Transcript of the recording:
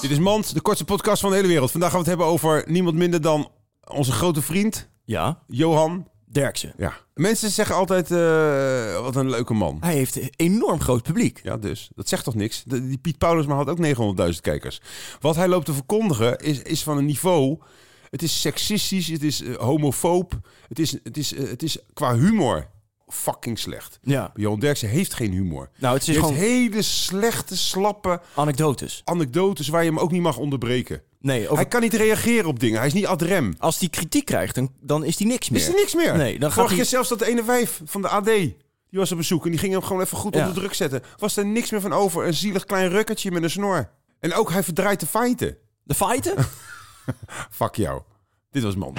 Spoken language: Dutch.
Dit is Mand, de kortste podcast van de hele wereld. Vandaag gaan we het hebben over niemand minder dan onze grote vriend, Ja, Johan. Derksen. Ja. Mensen zeggen altijd, eh, wat een leuke man. Hij heeft een enorm groot publiek. Ja, dus. Dat zegt toch niks? De- die Piet Paulusma had ook 900.000 kijkers. Wat hij loopt te verkondigen is, is van een niveau... Het is seksistisch, het is eh, homofoob, het is, het, is, eh, het is qua humor fucking slecht. Ja. Johan Derksen heeft geen humor. Nou, het is Hij gewoon hele slechte, slappe anekdotes. anekdotes waar je hem ook niet mag onderbreken. Nee, over- Hij kan niet reageren op dingen. Hij is niet ad rem. als hij kritiek krijgt, dan, dan is hij niks meer. Is er niks meer? Nee, dan gaat Vorig hij... jaar zelfs dat ene wijf van de AD... Die was op bezoek en die ging hem gewoon even goed Ja. onder druk zetten. Was er niks meer van over. Een zielig klein rukkertje met een snor. En ook hij verdraait de feiten. De feiten? Fuck jou. Dit was man.